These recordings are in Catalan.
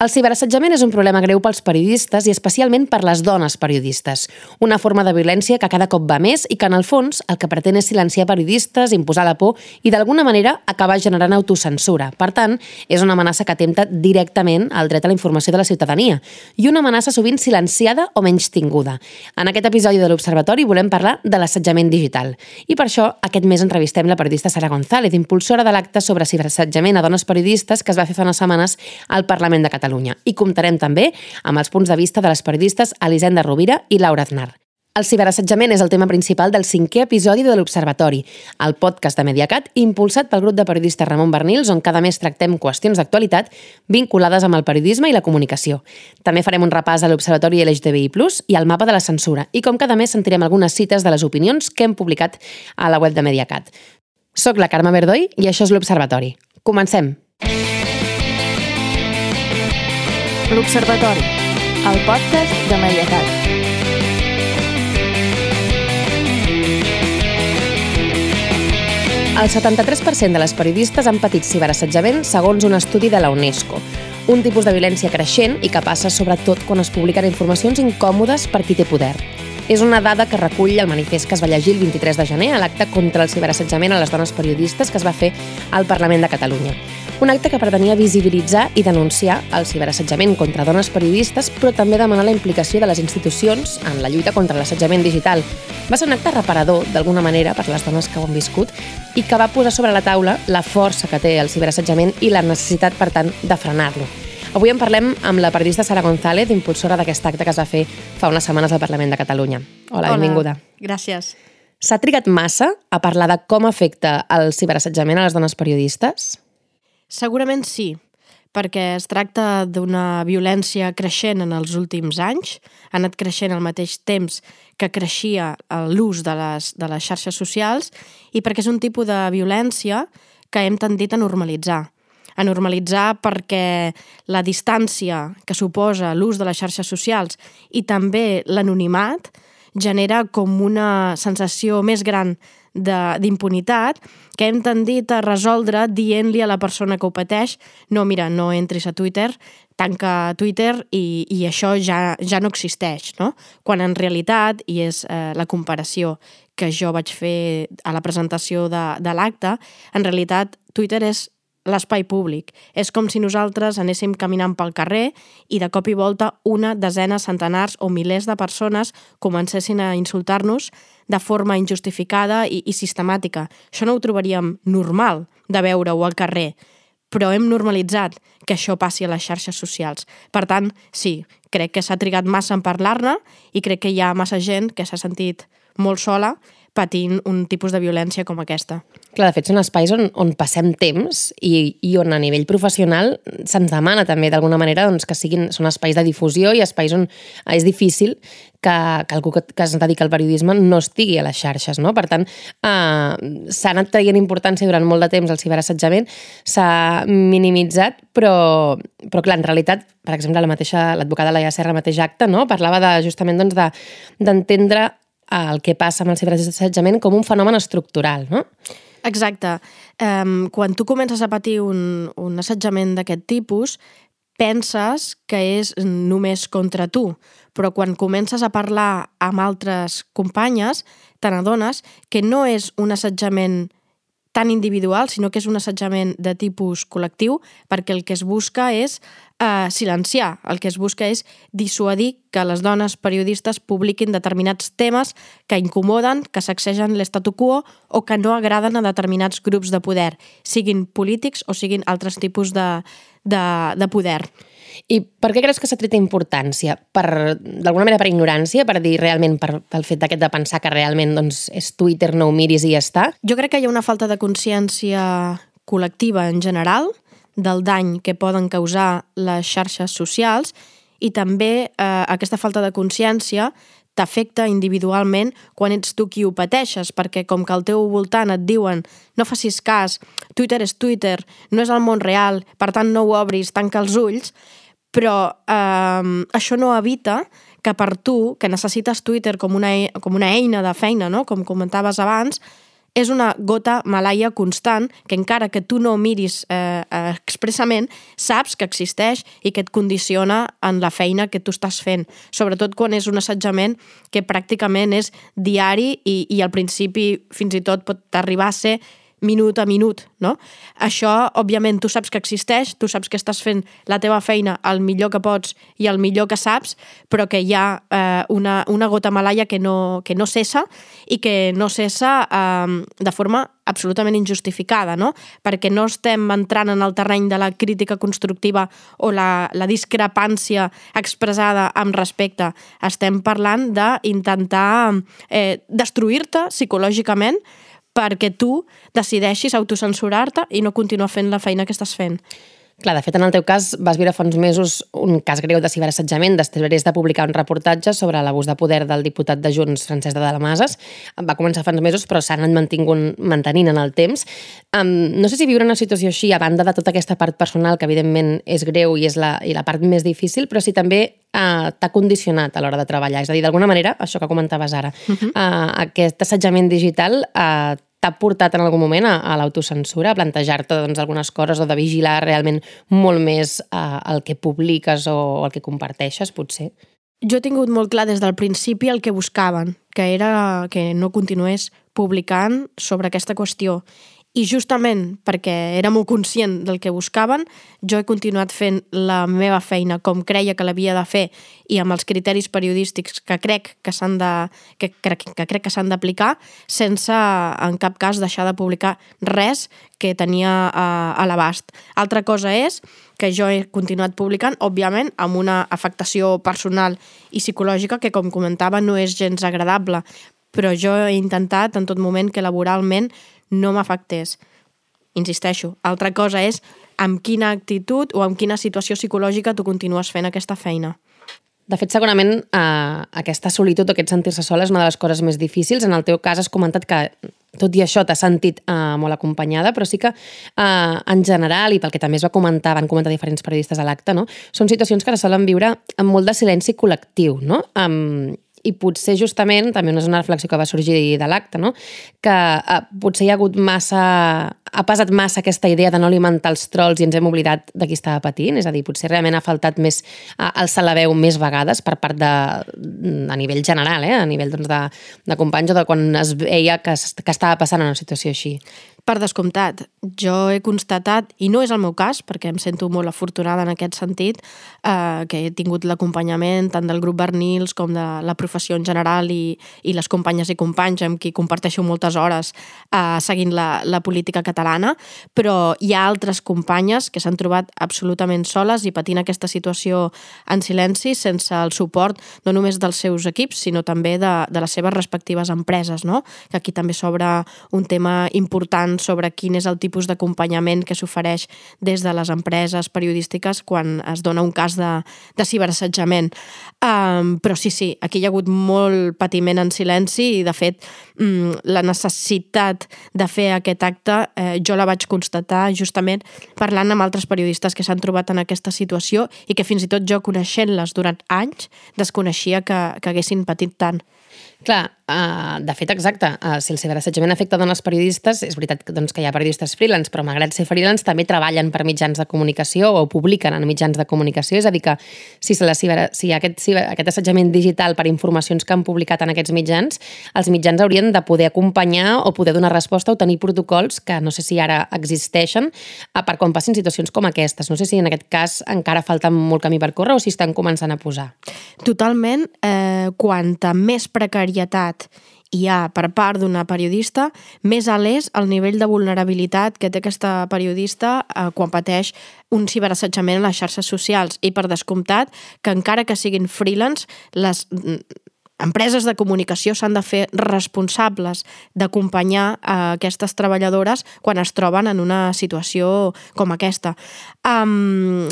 El ciberassetjament és un problema greu pels periodistes i especialment per les dones periodistes. Una forma de violència que cada cop va més i que, en el fons, el que pretén és silenciar periodistes, imposar la por i, d'alguna manera, acabar generant autocensura. Per tant, és una amenaça que atempta directament al dret a la informació de la ciutadania i una amenaça sovint silenciada o menys tinguda. En aquest episodi de l'Observatori volem parlar de l'assetjament digital. I per això, aquest mes entrevistem la periodista Sara González, impulsora de l'acte sobre ciberassetjament a dones periodistes que es va fer fa unes setmanes al Parlament de Catalunya. Catalunya. I comptarem també amb els punts de vista de les periodistes Elisenda Rovira i Laura Aznar. El ciberassetjament és el tema principal del cinquè episodi de l'Observatori, el podcast de Mediacat impulsat pel grup de periodistes Ramon Bernils, on cada mes tractem qüestions d'actualitat vinculades amb el periodisme i la comunicació. També farem un repàs a l'Observatori LGTBI+, i al mapa de la censura, i com cada mes sentirem algunes cites de les opinions que hem publicat a la web de Mediacat. Soc la Carme Verdoi i això és l'Observatori. Comencem! L'Observatori, el podcast de Mediacat. El 73% de les periodistes han patit ciberassetjament segons un estudi de la UNESCO. Un tipus de violència creixent i que passa sobretot quan es publiquen informacions incòmodes per qui té poder. És una dada que recull el manifest que es va llegir el 23 de gener a l'acte contra el ciberassetjament a les dones periodistes que es va fer al Parlament de Catalunya un acte que pretenia visibilitzar i denunciar el ciberassetjament contra dones periodistes, però també demanar la implicació de les institucions en la lluita contra l'assetjament digital. Va ser un acte reparador, d'alguna manera, per les dones que ho han viscut i que va posar sobre la taula la força que té el ciberassetjament i la necessitat, per tant, de frenar-lo. Avui en parlem amb la periodista Sara González, impulsora d'aquest acte que es va fer fa unes setmanes al Parlament de Catalunya. Hola, Hola benvinguda. Gràcies. S'ha trigat massa a parlar de com afecta el ciberassetjament a les dones periodistes? Segurament sí, perquè es tracta d'una violència creixent en els últims anys, ha anat creixent al mateix temps que creixia l'ús de, les, de les xarxes socials i perquè és un tipus de violència que hem tendit a normalitzar. A normalitzar perquè la distància que suposa l'ús de les xarxes socials i també l'anonimat genera com una sensació més gran d'impunitat que hem tendit a resoldre dient-li a la persona que ho pateix no, mira, no entris a Twitter, tanca Twitter i, i això ja, ja no existeix, no? Quan en realitat, i és eh, la comparació que jo vaig fer a la presentació de, de l'acte, en realitat Twitter és l'espai públic. És com si nosaltres anéssim caminant pel carrer i de cop i volta una desena, centenars o milers de persones comencessin a insultar-nos de forma injustificada i, i sistemàtica. Això no ho trobaríem normal de veure-ho al carrer, però hem normalitzat que això passi a les xarxes socials. Per tant, sí, crec que s'ha trigat massa en parlar-ne i crec que hi ha massa gent que s'ha sentit molt sola patint un tipus de violència com aquesta. Clar, de fet, són espais on, on passem temps i, i on a nivell professional se'ns demana també d'alguna manera doncs, que siguin, són espais de difusió i espais on és difícil que, que algú que, que es dedica al periodisme no estigui a les xarxes. No? Per tant, eh, s'ha anat traient importància durant molt de temps el ciberassetjament, s'ha minimitzat, però, però clar, en realitat, per exemple, la mateixa l'advocada Laia Serra, mateix acte, no? parlava de, justament doncs, d'entendre de, el que passa amb el ciberassetjament com un fenomen estructural, no? Exacte. Um, quan tu comences a patir un, un assetjament d'aquest tipus, penses que és només contra tu, però quan comences a parlar amb altres companyes, te n'adones que no és un assetjament tan individual, sinó que és un assetjament de tipus col·lectiu, perquè el que es busca és eh, silenciar, el que es busca és dissuadir que les dones periodistes publiquin determinats temes que incomoden, que sacsegen l'estatu quo o que no agraden a determinats grups de poder, siguin polítics o siguin altres tipus de, de, de poder. I per què creus que s'ha tret importància? Per, d'alguna manera per ignorància, per dir realment per, pel fet d'aquest de pensar que realment doncs, és Twitter, no ho miris i ja està? Jo crec que hi ha una falta de consciència col·lectiva en general del dany que poden causar les xarxes socials i també eh, aquesta falta de consciència t'afecta individualment quan ets tu qui ho pateixes, perquè com que al teu voltant et diuen no facis cas, Twitter és Twitter, no és el món real, per tant no ho obris, tanca els ulls, però eh, això no evita que per tu, que necessites Twitter com una, com una eina de feina, no? com comentaves abans, és una gota malaia constant que encara que tu no miris eh, expressament, saps que existeix i que et condiciona en la feina que tu estàs fent. Sobretot quan és un assetjament que pràcticament és diari i, i al principi fins i tot pot arribar a ser minut a minut, no? Això, òbviament, tu saps que existeix, tu saps que estàs fent la teva feina el millor que pots i el millor que saps, però que hi ha eh, una, una gota malaia que no, que no cessa i que no cessa eh, de forma absolutament injustificada, no? perquè no estem entrant en el terreny de la crítica constructiva o la, la discrepància expressada amb respecte. Estem parlant d'intentar eh, destruir-te psicològicament perquè tu decideixis autocensurar-te i no continuar fent la feina que estàs fent. Clar, de fet, en el teu cas vas viure fa uns mesos un cas greu de ciberassetjament després de publicar un reportatge sobre l'abús de poder del diputat de Junts, Francesc de Dalamases. Va començar fa uns mesos, però s'han mantingut mantenint en el temps. Um, no sé si viure una situació així, a banda de tota aquesta part personal, que evidentment és greu i és la, i la part més difícil, però si també uh, t'ha condicionat a l'hora de treballar. És a dir, d'alguna manera, això que comentaves ara, uh -huh. uh, aquest assetjament digital uh, t'ha portat en algun moment a, a l'autocensura, a plantejar-te doncs, algunes coses o de vigilar realment molt més eh, el que publiques o el que comparteixes, potser? Jo he tingut molt clar des del principi el que buscaven, que era que no continués publicant sobre aquesta qüestió i justament perquè era molt conscient del que buscaven, jo he continuat fent la meva feina com creia que l'havia de fer i amb els criteris periodístics que crec que s'han de, que, crec, que crec que s'han d'aplicar sense en cap cas deixar de publicar res que tenia a, a l'abast. Altra cosa és que jo he continuat publicant, òbviament, amb una afectació personal i psicològica que, com comentava, no és gens agradable, però jo he intentat en tot moment que laboralment no m'afectés. Insisteixo, altra cosa és amb quina actitud o amb quina situació psicològica tu continues fent aquesta feina. De fet, segurament eh, aquesta solitud o aquest sentir-se sola és una de les coses més difícils. En el teu cas has comentat que tot i això t'has sentit eh, molt acompanyada, però sí que eh, en general, i pel que també es va comentar, van comentar diferents periodistes a l'acte, no? són situacions que se solen viure amb molt de silenci col·lectiu, no? Um, i potser justament, també és una reflexió que va sorgir de l'acte, no? que eh, potser hi ha hagut massa, ha pesat massa aquesta idea de no alimentar els trolls i ens hem oblidat de qui estava patint, és a dir, potser realment ha faltat més eh, alçar la veu més vegades per part de, a nivell general, eh? a nivell doncs, de, de companys o de quan es veia que, que estava passant una situació així. Per descomptat, jo he constatat, i no és el meu cas, perquè em sento molt afortunada en aquest sentit, eh, que he tingut l'acompanyament tant del grup Bernils com de la professió en general i, i les companyes i companys amb qui comparteixo moltes hores eh, seguint la, la política catalana, però hi ha altres companyes que s'han trobat absolutament soles i patint aquesta situació en silenci sense el suport no només dels seus equips, sinó també de, de les seves respectives empreses, no? que aquí també s'obre un tema important tant sobre quin és el tipus d'acompanyament que s'ofereix des de les empreses periodístiques quan es dona un cas de, de ciberassetjament. Um, però sí, sí, aquí hi ha hagut molt patiment en silenci i, de fet, um, la necessitat de fer aquest acte eh, jo la vaig constatar justament parlant amb altres periodistes que s'han trobat en aquesta situació i que fins i tot jo, coneixent-les durant anys, desconeixia que, que haguessin patit tant. Clar, uh, de fet, exacte, uh, si el ciberassetjament afecta dones periodistes, és veritat que, doncs, que hi ha periodistes freelance, però malgrat ser freelance també treballen per mitjans de comunicació o publiquen en mitjans de comunicació, és a dir que si, la ciber, si aquest, ciber, aquest assetjament digital per informacions que han publicat en aquests mitjans, els mitjans haurien de poder acompanyar o poder donar resposta o tenir protocols que no sé si ara existeixen uh, per quan passin situacions com aquestes. No sé si en aquest cas encara falta molt camí per córrer o si estan començant a posar. Totalment. Eh, quanta més precaritat hi ha per part d'una periodista, més alt és el nivell de vulnerabilitat que té aquesta periodista eh, quan pateix un ciberassetjament a les xarxes socials. I per descomptat, que encara que siguin freelance, les mm, empreses de comunicació s'han de fer responsables d'acompanyar a aquestes treballadores quan es troben en una situació com aquesta. Um,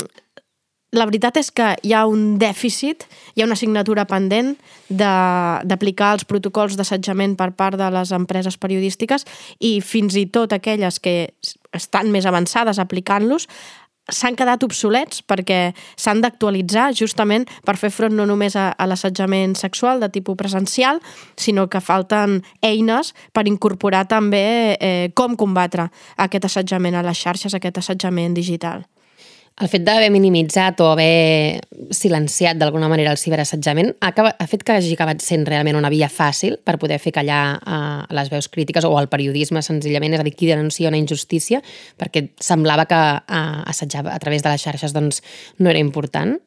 la veritat és que hi ha un dèficit, hi ha una assignatura pendent d'aplicar els protocols d'assetjament per part de les empreses periodístiques i fins i tot aquelles que estan més avançades aplicant-los s'han quedat obsolets perquè s'han d'actualitzar justament per fer front no només a, a l'assetjament sexual de tipus presencial, sinó que falten eines per incorporar també eh, com combatre aquest assetjament a les xarxes, aquest assetjament digital. El fet d'haver minimitzat o haver silenciat d'alguna manera el ciberassetjament ha, ha fet que hagi acabat sent realment una via fàcil per poder fer callar uh, les veus crítiques o el periodisme senzillament, és a dir, qui denuncia una injustícia, perquè semblava que uh, assetjar a través de les xarxes doncs, no era important.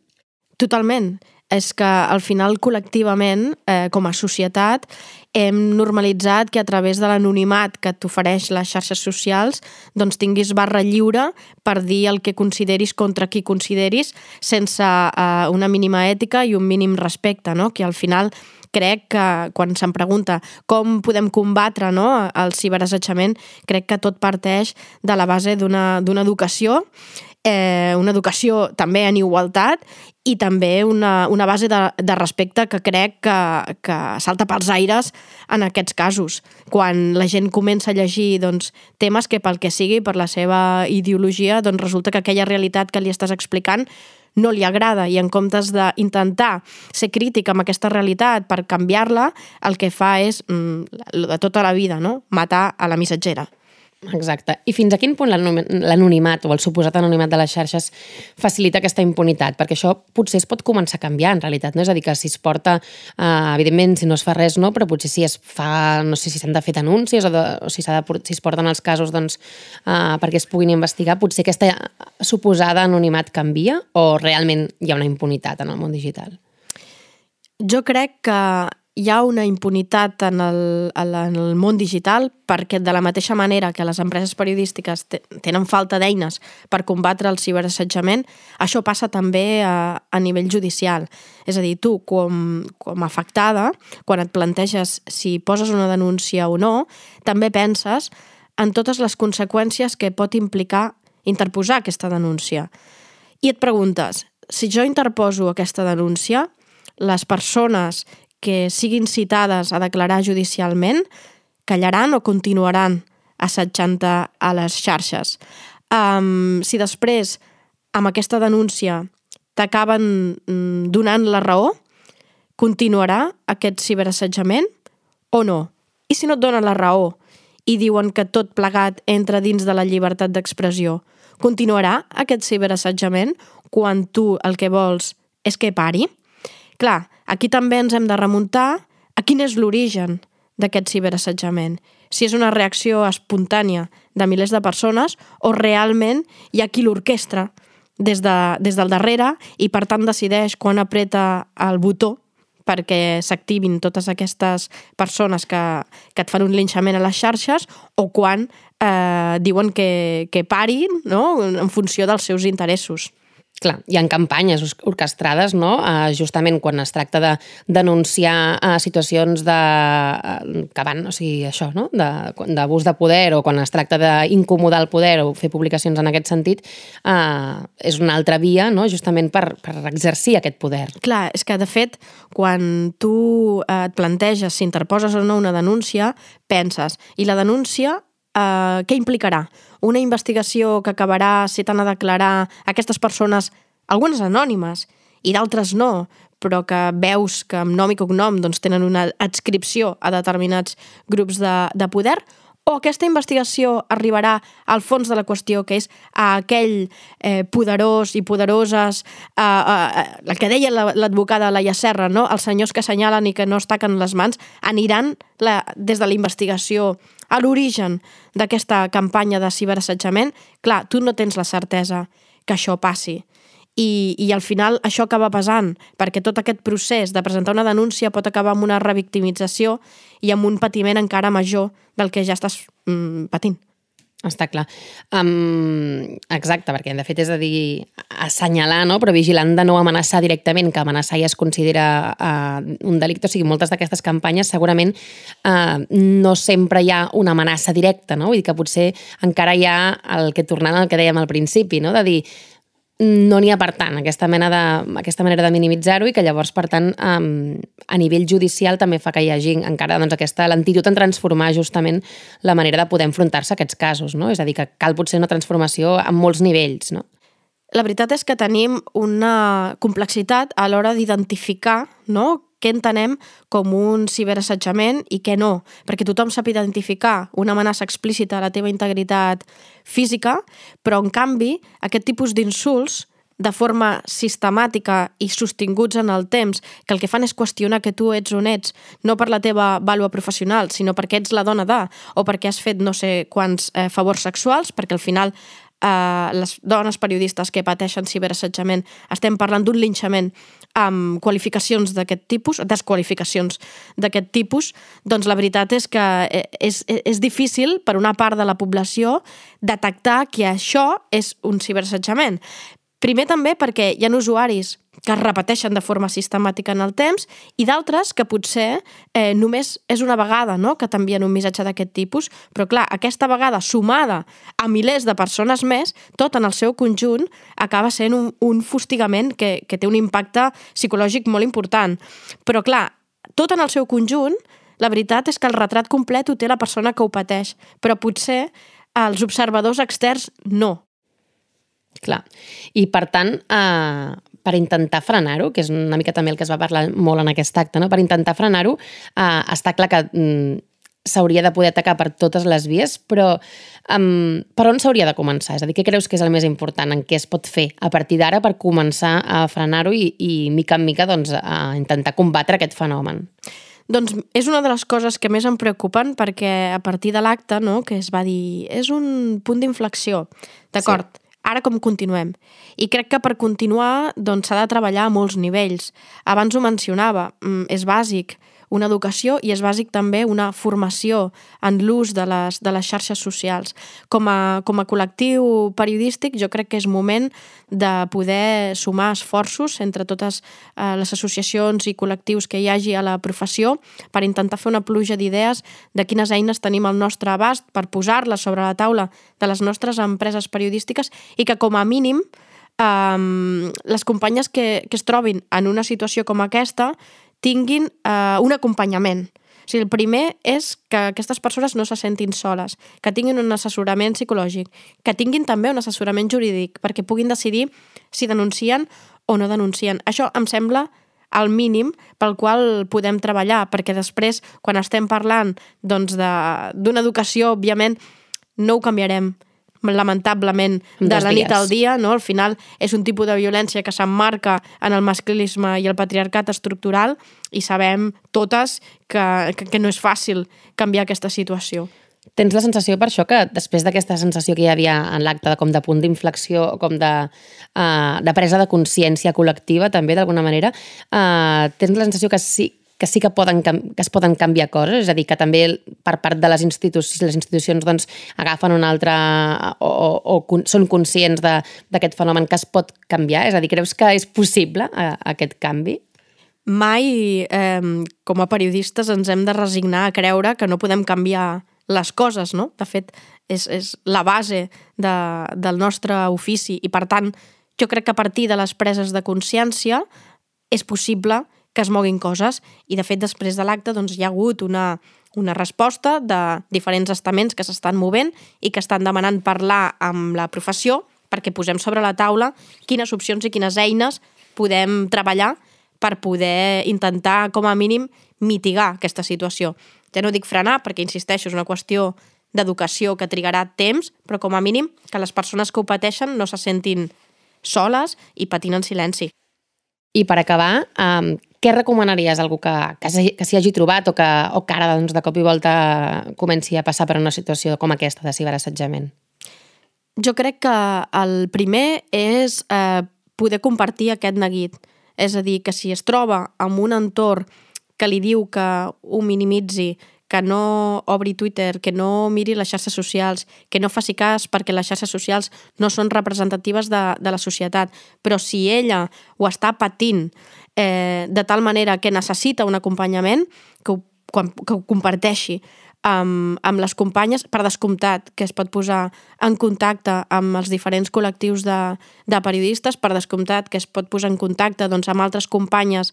Totalment. És que al final col·lectivament, eh, com a societat, hem normalitzat que a través de l'anonimat que t'ofereix les xarxes socials doncs tinguis barra lliure per dir el que consideris contra qui consideris sense eh, una mínima ètica i un mínim respecte, no? que al final crec que quan se'm pregunta com podem combatre no, el ciberassetjament, crec que tot parteix de la base d'una educació eh, una educació també en igualtat i també una, una base de, de respecte que crec que, que salta pels aires en aquests casos. Quan la gent comença a llegir doncs, temes que pel que sigui, per la seva ideologia, doncs resulta que aquella realitat que li estàs explicant no li agrada i en comptes d'intentar ser crític amb aquesta realitat per canviar-la, el que fa és, mm, de tota la vida, no? matar a la missatgera. Exacte. I fins a quin punt l'anonimat o el suposat anonimat de les xarxes facilita aquesta impunitat? Perquè això potser es pot començar a canviar, en realitat. No? És a dir, que si es porta, eh, evidentment, si no es fa res, no, però potser si es fa, no sé si s'han de fer denúncies o, de, o si, de, si es porten els casos doncs, eh, perquè es puguin investigar, potser aquesta suposada anonimat canvia o realment hi ha una impunitat en el món digital? Jo crec que hi ha una impunitat en el, en el món digital perquè de la mateixa manera que les empreses periodístiques tenen falta d'eines per combatre el ciberassetjament, això passa també a, a nivell judicial. És a dir, tu, com, com afectada, quan et planteges si poses una denúncia o no, també penses en totes les conseqüències que pot implicar interposar aquesta denúncia. I et preguntes, si jo interposo aquesta denúncia, les persones que siguin citades a declarar judicialment callaran o continuaran assetjant a les xarxes. Um, si després, amb aquesta denúncia, t'acaben mm, donant la raó, continuarà aquest ciberassetjament o no? I si no et donen la raó i diuen que tot plegat entra dins de la llibertat d'expressió, continuarà aquest ciberassetjament quan tu el que vols és que pari? Clar, aquí també ens hem de remuntar a quin és l'origen d'aquest ciberassetjament. Si és una reacció espontània de milers de persones o realment hi ha qui l'orquestra des, de, des del darrere i per tant decideix quan apreta el botó perquè s'activin totes aquestes persones que, que et fan un linxament a les xarxes o quan eh, diuen que, que parin no? en funció dels seus interessos. Clar, hi ha campanyes orquestrades, no? Uh, justament quan es tracta de denunciar uh, situacions de, uh, que van, o sigui, això, no? d'abús de, de poder o quan es tracta d'incomodar el poder o fer publicacions en aquest sentit, uh, és una altra via, no? justament per, per exercir aquest poder. Clar, és que de fet, quan tu et planteges si interposes o no una denúncia, penses, i la denúncia eh, què implicarà? Una investigació que acabarà si t'han de declarar aquestes persones, algunes anònimes i d'altres no, però que veus que amb nom i cognom doncs, tenen una adscripció a determinats grups de, de poder, o aquesta investigació arribarà al fons de la qüestió, que és a aquell eh, poderós i poderoses, eh, eh, el que deia l'advocada Laia Serra, no? els senyors que assenyalen i que no es taquen les mans, aniran la, des de la investigació a l'origen d'aquesta campanya de ciberassetjament, clar, tu no tens la certesa que això passi. I, I al final això acaba pesant, perquè tot aquest procés de presentar una denúncia pot acabar amb una revictimització i amb un patiment encara major del que ja estàs mm, patint. Està clar. Um, exacte, perquè de fet és a dir, assenyalar, no? però vigilant de no amenaçar directament, que amenaçar ja es considera uh, un delicte. O sigui, moltes d'aquestes campanyes segurament uh, no sempre hi ha una amenaça directa, no? Vull dir que potser encara hi ha el que tornant al que dèiem al principi, no? de dir, no n'hi ha per tant, aquesta, mena de, aquesta manera de minimitzar-ho i que llavors, per tant, um, a nivell judicial també fa que hi hagi encara doncs, aquesta lentitud en transformar justament la manera de poder enfrontar-se a aquests casos. No? És a dir, que cal potser una transformació en molts nivells. No? La veritat és que tenim una complexitat a l'hora d'identificar no? què entenem com un ciberassetjament i què no, perquè tothom sap identificar una amenaça explícita a la teva integritat física, però en canvi aquest tipus d'insults de forma sistemàtica i sostinguts en el temps, que el que fan és qüestionar que tu ets on ets, no per la teva vàlua professional, sinó perquè ets la dona de, o perquè has fet no sé quants eh, favors sexuals, perquè al final eh, les dones periodistes que pateixen ciberassetjament estem parlant d'un linxament amb qualificacions d'aquest tipus, desqualificacions d'aquest tipus, doncs la veritat és que eh, és, és difícil per una part de la població detectar que això és un ciberassetjament. Primer també perquè hi ha usuaris que es repeteixen de forma sistemàtica en el temps i d'altres que potser eh, només és una vegada no? que t'envien un missatge d'aquest tipus, però clar, aquesta vegada sumada a milers de persones més, tot en el seu conjunt acaba sent un, un fustigament que, que té un impacte psicològic molt important. Però clar, tot en el seu conjunt, la veritat és que el retrat complet ho té la persona que ho pateix, però potser els observadors externs no. Clar. I, per tant, eh, per intentar frenar-ho, que és una mica també el que es va parlar molt en aquest acte, no? per intentar frenar-ho, eh, està clar que mm, s'hauria de poder atacar per totes les vies, però um, per on s'hauria de començar? És a dir, què creus que és el més important? En què es pot fer a partir d'ara per començar a frenar-ho i, i, mica en mica, doncs, a intentar combatre aquest fenomen? Doncs és una de les coses que més em preocupen perquè a partir de l'acte, no, que es va dir, és un punt d'inflexió. D'acord, sí Ara com continuem? I crec que per continuar doncs, s'ha doncs, de treballar a molts nivells. Abans ho mencionava, mm, és bàsic una educació i és bàsic també una formació en l'ús de, les, de les xarxes socials. Com a, com a col·lectiu periodístic jo crec que és moment de poder sumar esforços entre totes eh, les associacions i col·lectius que hi hagi a la professió per intentar fer una pluja d'idees de quines eines tenim al nostre abast per posar-les sobre la taula de les nostres empreses periodístiques i que com a mínim um, les companyes que, que es trobin en una situació com aquesta tinguin eh, un acompanyament. O sigui, el primer és que aquestes persones no se sentin soles, que tinguin un assessorament psicològic, que tinguin també un assessorament jurídic, perquè puguin decidir si denuncien o no denuncien. Això em sembla el mínim pel qual podem treballar, perquè després, quan estem parlant d'una doncs, educació, òbviament, no ho canviarem lamentablement, de la nit al dia. No? Al final és un tipus de violència que s'emmarca en el masclisme i el patriarcat estructural i sabem totes que, que, que no és fàcil canviar aquesta situació. Tens la sensació per això que després d'aquesta sensació que hi havia en l'acte com de punt d'inflexió, com de, uh, de presa de consciència col·lectiva també d'alguna manera, uh, tens la sensació que sí, que sí que, poden, que es poden canviar coses, és a dir, que també per part de les institucions, les institucions doncs, agafen un altre o, o, o són conscients d'aquest fenomen que es pot canviar? És a dir, creus que és possible eh, aquest canvi? Mai, eh, com a periodistes, ens hem de resignar a creure que no podem canviar les coses, no? De fet, és, és la base de, del nostre ofici i, per tant, jo crec que a partir de les preses de consciència és possible que es moguin coses i de fet després de l'acte doncs, hi ha hagut una, una resposta de diferents estaments que s'estan movent i que estan demanant parlar amb la professió perquè posem sobre la taula quines opcions i quines eines podem treballar per poder intentar, com a mínim, mitigar aquesta situació. Ja no dic frenar, perquè, insisteixo, és una qüestió d'educació que trigarà temps, però com a mínim que les persones que ho pateixen no se sentin soles i patint en silenci. I per acabar, um, què recomanaries a algú que, que s'hi hagi trobat o que, o que ara doncs, de cop i volta comenci a passar per una situació com aquesta de ciberassetjament? Jo crec que el primer és eh, poder compartir aquest neguit. És a dir, que si es troba en un entorn que li diu que ho minimitzi, que no obri Twitter, que no miri les xarxes socials, que no faci cas perquè les xarxes socials no són representatives de, de la societat, però si ella ho està patint eh, de tal manera que necessita un acompanyament, que ho, que ho comparteixi amb, amb les companyes, per descomptat, que es pot posar en contacte amb els diferents col·lectius de, de periodistes, per descomptat, que es pot posar en contacte doncs, amb altres companyes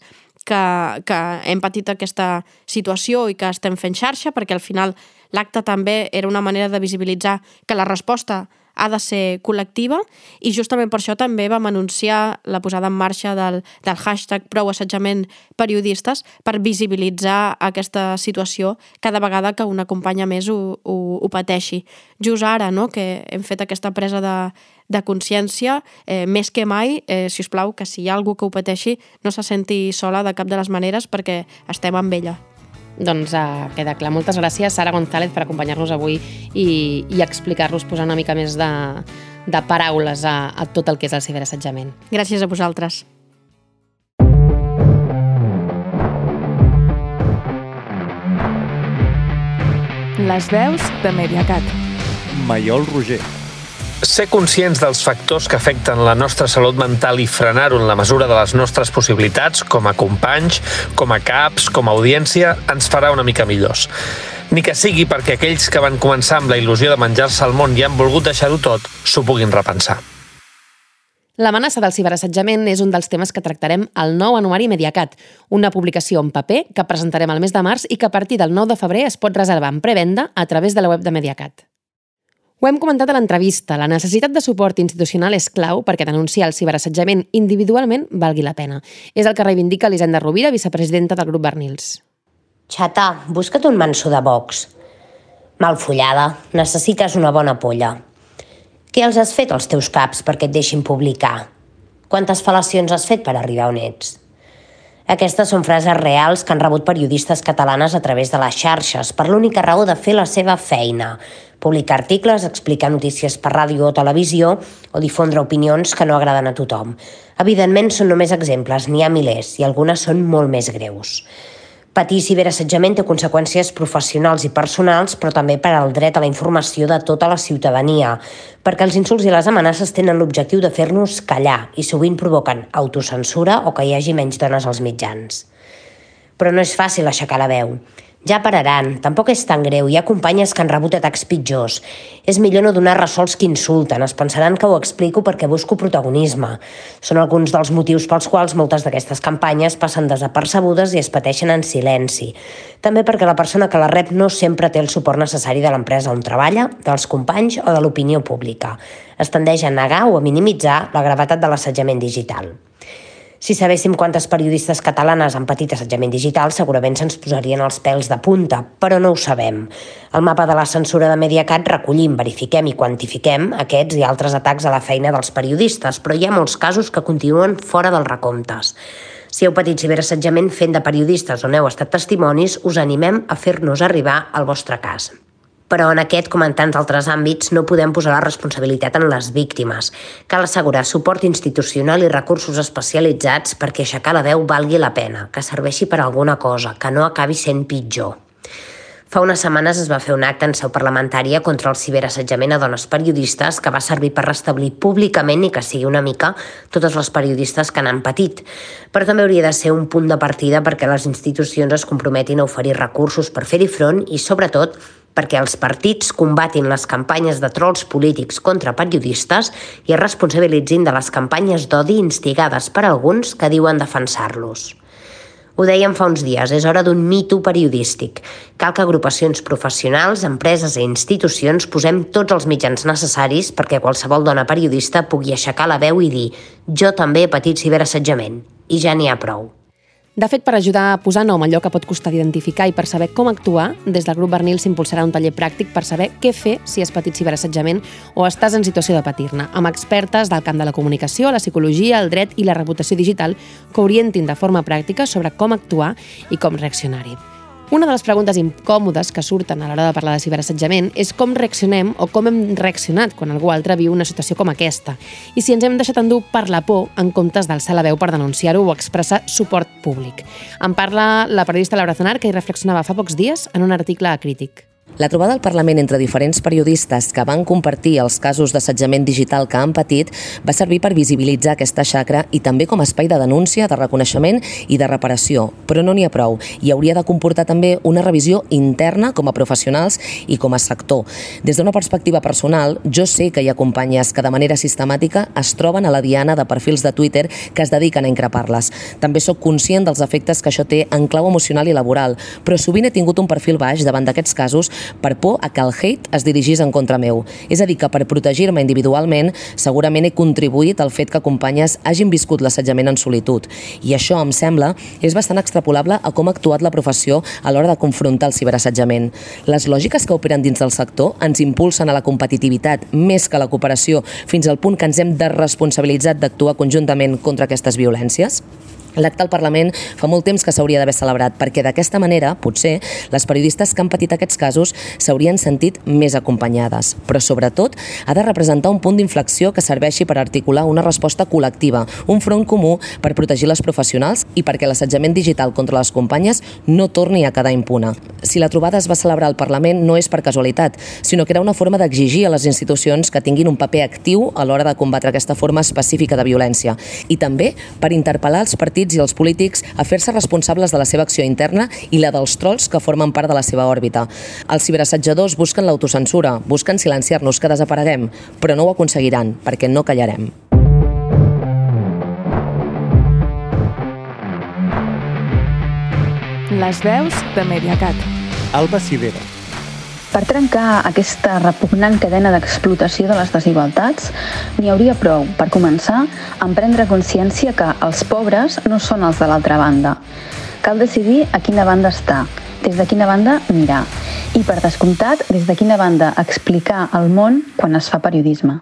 que, que hem patit aquesta situació i que estem fent xarxa, perquè al final l'acte també era una manera de visibilitzar que la resposta ha de ser col·lectiva i justament per això també vam anunciar la posada en marxa del, del hashtag prou assetjament periodistes per visibilitzar aquesta situació cada vegada que una companya més ho, ho, ho pateixi. Just ara no, que hem fet aquesta presa de, de consciència, eh, més que mai, eh, si us plau, que si hi ha algú que ho pateixi, no se senti sola de cap de les maneres perquè estem amb ella. Doncs uh, queda clar. Moltes gràcies, Sara González, per acompanyar-nos avui i, i explicar-nos, posar una mica més de, de paraules a, a tot el que és el ciberassetjament. Gràcies a vosaltres. Les veus de Mediacat. Maiol Roger. Ser conscients dels factors que afecten la nostra salut mental i frenar-ho en la mesura de les nostres possibilitats, com a companys, com a caps, com a audiència, ens farà una mica millors. Ni que sigui perquè aquells que van començar amb la il·lusió de menjar-se el món i han volgut deixar-ho tot, s'ho puguin repensar. L'amenaça del ciberassetjament és un dels temes que tractarem al nou anuari Mediacat, una publicació en paper que presentarem al mes de març i que a partir del 9 de febrer es pot reservar en prevenda a través de la web de Mediacat. Ho hem comentat a l'entrevista, la necessitat de suport institucional és clau perquè denunciar el ciberassetjament individualment valgui la pena. És el que reivindica Elisenda Rovira, vicepresidenta del grup Bernils. Xata, busca't un manso de box. Malfollada, necessites una bona polla. Què els has fet als teus caps perquè et deixin publicar? Quantes fal·lacions has fet per arribar on ets? Aquestes són frases reals que han rebut periodistes catalanes a través de les xarxes per l'única raó de fer la seva feina, publicar articles, explicar notícies per ràdio o televisió o difondre opinions que no agraden a tothom. Evidentment són només exemples, n'hi ha milers i algunes són molt més greus. Patir ciberassetjament té conseqüències professionals i personals, però també per al dret a la informació de tota la ciutadania, perquè els insults i les amenaces tenen l'objectiu de fer-nos callar i sovint provoquen autocensura o que hi hagi menys dones als mitjans. Però no és fàcil aixecar la veu. Ja pararan, tampoc és tan greu, hi ha companyes que han rebut atacs pitjors. És millor no donar ressols que insulten, es pensaran que ho explico perquè busco protagonisme. Són alguns dels motius pels quals moltes d'aquestes campanyes passen desapercebudes i es pateixen en silenci. També perquè la persona que la rep no sempre té el suport necessari de l'empresa on treballa, dels companys o de l'opinió pública. Es tendeix a negar o a minimitzar la gravetat de l'assetjament digital. Si sabéssim quantes periodistes catalanes han patit assetjament digital, segurament se'ns posarien els pèls de punta, però no ho sabem. Al mapa de la censura de Mediacat recollim, verifiquem i quantifiquem aquests i altres atacs a la feina dels periodistes, però hi ha molts casos que continuen fora dels recomptes. Si heu patit ciberassetjament fent de periodistes on heu estat testimonis, us animem a fer-nos arribar el vostre cas però en aquest, com en tants altres àmbits, no podem posar la responsabilitat en les víctimes. Cal assegurar suport institucional i recursos especialitzats perquè aixecar la veu valgui la pena, que serveixi per alguna cosa, que no acabi sent pitjor. Fa unes setmanes es va fer un acte en seu parlamentària contra el ciberassetjament a dones periodistes que va servir per restablir públicament i que sigui una mica totes les periodistes que n'han patit. Però també hauria de ser un punt de partida perquè les institucions es comprometin a oferir recursos per fer-hi front i, sobretot, perquè els partits combatin les campanyes de trolls polítics contra periodistes i es responsabilitzin de les campanyes d'odi instigades per alguns que diuen defensar-los. Ho dèiem fa uns dies, és hora d'un mito periodístic. Cal que agrupacions professionals, empreses i institucions posem tots els mitjans necessaris perquè qualsevol dona periodista pugui aixecar la veu i dir «Jo també he patit ciberassetjament» i ja n'hi ha prou. De fet, per ajudar a posar nom allò que pot costar d'identificar i per saber com actuar, des del grup Bernil s'impulsarà un taller pràctic per saber què fer si has patit ciberassetjament o estàs en situació de patir-ne, amb expertes del camp de la comunicació, la psicologia, el dret i la reputació digital que orientin de forma pràctica sobre com actuar i com reaccionar-hi. Una de les preguntes incòmodes que surten a l'hora de parlar de ciberassetjament és com reaccionem o com hem reaccionat quan algú altre viu una situació com aquesta i si ens hem deixat endur per la por en comptes d'alçar la veu per denunciar-ho o expressar suport públic. En parla la periodista Laura Zanar, que hi reflexionava fa pocs dies en un article a Crític. La trobada al Parlament entre diferents periodistes que van compartir els casos d'assetjament digital que han patit va servir per visibilitzar aquesta xacra i també com a espai de denúncia, de reconeixement i de reparació. Però no n'hi ha prou i hauria de comportar també una revisió interna com a professionals i com a sector. Des d'una perspectiva personal, jo sé que hi ha companyes que de manera sistemàtica es troben a la diana de perfils de Twitter que es dediquen a increpar-les. També sóc conscient dels efectes que això té en clau emocional i laboral, però sovint he tingut un perfil baix davant d'aquests casos per por a que el hate es dirigís en contra meu. És a dir, que per protegir-me individualment segurament he contribuït al fet que companyes hagin viscut l'assetjament en solitud. I això, em sembla, és bastant extrapolable a com ha actuat la professió a l'hora de confrontar el ciberassetjament. Les lògiques que operen dins del sector ens impulsen a la competitivitat més que a la cooperació fins al punt que ens hem desresponsabilitzat d'actuar conjuntament contra aquestes violències? L'acte al Parlament fa molt temps que s'hauria d'haver celebrat, perquè d'aquesta manera, potser, les periodistes que han patit aquests casos s'haurien sentit més acompanyades. Però, sobretot, ha de representar un punt d'inflexió que serveixi per articular una resposta col·lectiva, un front comú per protegir les professionals i perquè l'assetjament digital contra les companyes no torni a quedar impuna. Si la trobada es va celebrar al Parlament no és per casualitat, sinó que era una forma d'exigir a les institucions que tinguin un paper actiu a l'hora de combatre aquesta forma específica de violència i també per interpel·lar els partits partits i els polítics a fer-se responsables de la seva acció interna i la dels trolls que formen part de la seva òrbita. Els ciberassetjadors busquen l'autocensura, busquen silenciar-nos que desapareguem, però no ho aconseguiran, perquè no callarem. Les veus de Mediacat. Alba Sivera. Per trencar aquesta repugnant cadena d'explotació de les desigualtats, n'hi hauria prou, per començar, en prendre consciència que els pobres no són els de l'altra banda. Cal decidir a quina banda estar, des de quina banda mirar i, per descomptat, des de quina banda explicar al món quan es fa periodisme.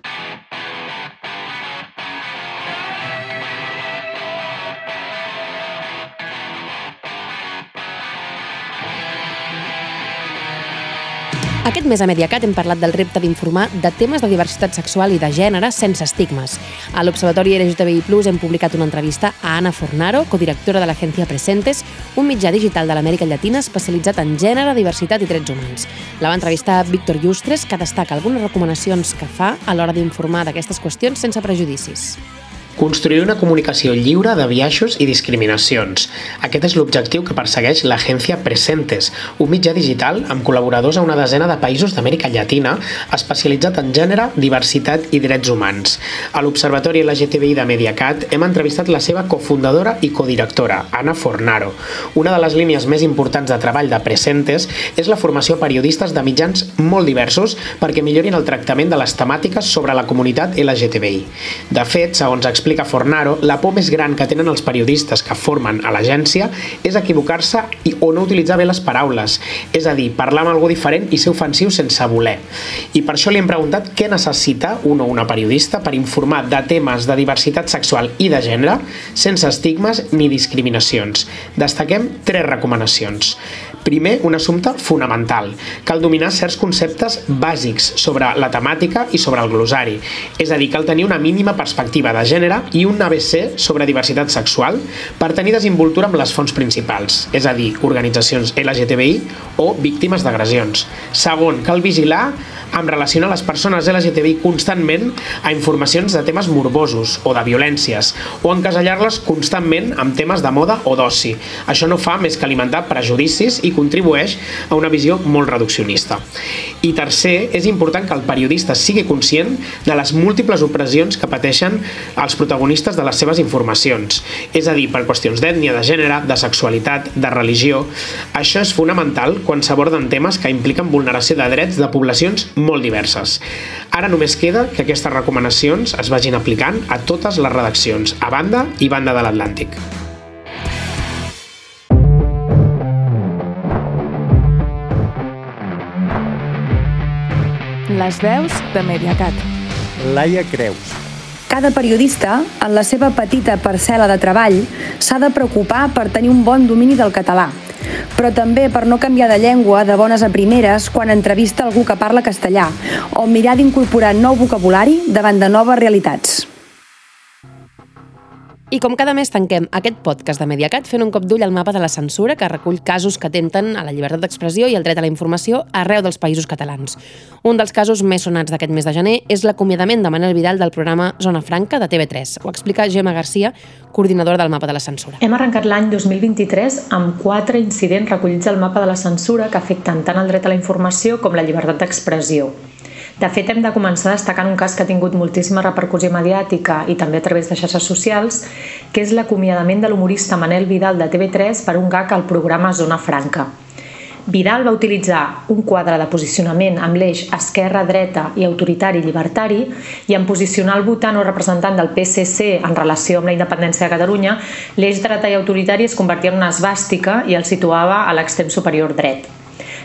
Aquest mes a Mediacat hem parlat del repte d'informar de temes de diversitat sexual i de gènere sense estigmes. A l'Observatori LGTBI+, hem publicat una entrevista a Ana Fornaro, codirectora de l'agència Presentes, un mitjà digital de l'Amèrica Llatina especialitzat en gènere, diversitat i drets humans. La va entrevistar Víctor Llustres, que destaca algunes recomanacions que fa a l'hora d'informar d'aquestes qüestions sense prejudicis. Construir una comunicació lliure de biaixos i discriminacions. Aquest és l'objectiu que persegueix l'agència Presentes, un mitjà digital amb col·laboradors a una desena de països d'Amèrica Llatina, especialitzat en gènere, diversitat i drets humans. A l'Observatori LGTBI de Mediacat hem entrevistat la seva cofundadora i codirectora, Anna Fornaro. Una de les línies més importants de treball de Presentes és la formació a periodistes de mitjans molt diversos perquè millorin el tractament de les temàtiques sobre la comunitat LGTBI. De fet, segons explica explica Fornaro, la por més gran que tenen els periodistes que formen a l'agència és equivocar-se i o no utilitzar bé les paraules, és a dir, parlar amb algú diferent i ser ofensiu sense voler. I per això li hem preguntat què necessita un o una periodista per informar de temes de diversitat sexual i de gènere sense estigmes ni discriminacions. Destaquem tres recomanacions. Primer, un assumpte fonamental. Cal dominar certs conceptes bàsics sobre la temàtica i sobre el glosari. És a dir, cal tenir una mínima perspectiva de gènere i un ABC sobre diversitat sexual per tenir desenvoltura amb les fonts principals, és a dir, organitzacions LGTBI o víctimes d'agressions. Segon, cal vigilar amb relació a les persones LGTBI constantment a informacions de temes morbosos o de violències o encasellar-les constantment amb temes de moda o d'oci. Això no fa més que alimentar prejudicis i contribueix a una visió molt reduccionista. I tercer, és important que el periodista sigui conscient de les múltiples opressions que pateixen els protagonistes de les seves informacions, és a dir, per qüestions d'ètnia, de gènere, de sexualitat, de religió. Això és fonamental quan s'aborden temes que impliquen vulneració de drets de poblacions molt diverses. Ara només queda que aquestes recomanacions es vagin aplicant a totes les redaccions, a banda i banda de l'Atlàntic. Les veus de Mediacat. Laia Creus. Cada periodista, en la seva petita parcel·la de treball, s'ha de preocupar per tenir un bon domini del català, però també per no canviar de llengua de bones a primeres quan entrevista algú que parla castellà o mirar d'incorporar nou vocabulari davant de noves realitats. I com cada mes tanquem aquest podcast de Mediacat fent un cop d'ull al mapa de la censura que recull casos que atenten a la llibertat d'expressió i el dret a la informació arreu dels països catalans. Un dels casos més sonats d'aquest mes de gener és l'acomiadament de Manel Vidal del programa Zona Franca de TV3. Ho explica Gemma Garcia, coordinadora del mapa de la censura. Hem arrencat l'any 2023 amb quatre incidents recollits al mapa de la censura que afecten tant el dret a la informació com la llibertat d'expressió. De fet, hem de començar destacant un cas que ha tingut moltíssima repercussió mediàtica i també a través de xarxes socials, que és l'acomiadament de l'humorista Manel Vidal de TV3 per un gag al programa Zona Franca. Vidal va utilitzar un quadre de posicionament amb l'eix esquerra-dreta i autoritari-llibertari i en posicionar el votant o representant del PSC en relació amb la independència de Catalunya, l'eix dreta i autoritari es convertia en una esbàstica i el situava a l'extrem superior dret.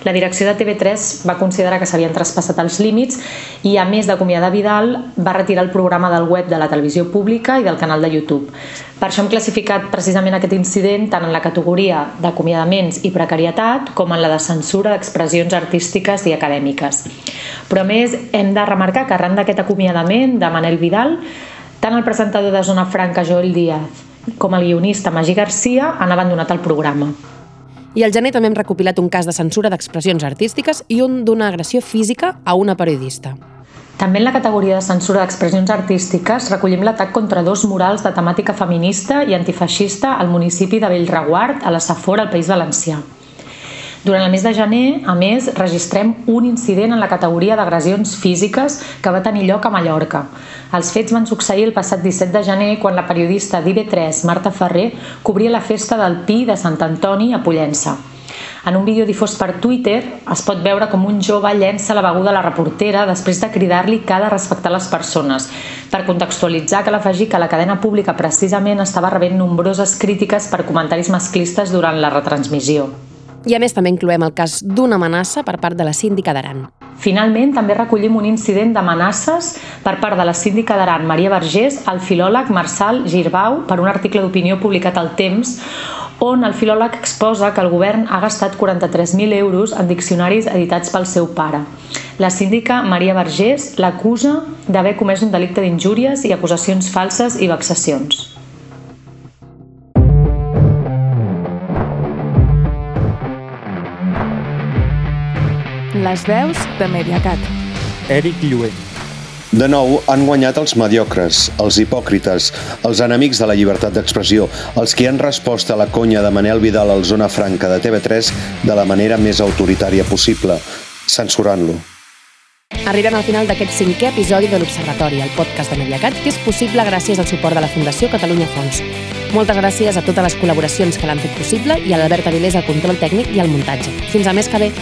La direcció de TV3 va considerar que s'havien traspassat els límits i, a més d'acomiadar Vidal, va retirar el programa del web de la televisió pública i del canal de YouTube. Per això hem classificat precisament aquest incident tant en la categoria d'acomiadaments i precarietat com en la de censura d'expressions artístiques i acadèmiques. Però a més hem de remarcar que arran d'aquest acomiadament de Manel Vidal, tant el presentador de Zona Franca Joel Díaz com el guionista Magí Garcia han abandonat el programa. I al gener també hem recopilat un cas de censura d'expressions artístiques i un d'una agressió física a una periodista. També en la categoria de censura d'expressions artístiques recollim l'atac contra dos murals de temàtica feminista i antifeixista al municipi de Bellreguard, a la Safor, al País Valencià. Durant el mes de gener, a més, registrem un incident en la categoria d'agressions físiques que va tenir lloc a Mallorca. Els fets van succeir el passat 17 de gener quan la periodista d'IB3, Marta Ferrer, cobria la festa del Pi de Sant Antoni a Pollença. En un vídeo difós per Twitter es pot veure com un jove llença la beguda a la reportera després de cridar-li que ha de respectar les persones. Per contextualitzar, cal afegir que la cadena pública precisament estava rebent nombroses crítiques per comentaris masclistes durant la retransmissió. I a més també incloem el cas d'una amenaça per part de la síndica d'Aran. Finalment, també recollim un incident d'amenaces per part de la síndica d'Aran, Maria Vergés, al filòleg Marçal Girbau, per un article d'opinió publicat al Temps, on el filòleg exposa que el govern ha gastat 43.000 euros en diccionaris editats pel seu pare. La síndica Maria Vergés l'acusa d'haver comès un delicte d'injúries i acusacions falses i vexacions. Les veus de Mediacat. Eric Lluent. De nou, han guanyat els mediocres, els hipòcrites, els enemics de la llibertat d'expressió, els que han respost a la conya de Manel Vidal al Zona Franca de TV3 de la manera més autoritària possible, censurant-lo. Arribem al final d'aquest cinquè episodi de l'Observatori, el podcast de Mediacat, que és possible gràcies al suport de la Fundació Catalunya Fons. Moltes gràcies a totes les col·laboracions que l'han fet possible i a l'Albert Avilés al control tècnic i al muntatge. Fins al mes que ve.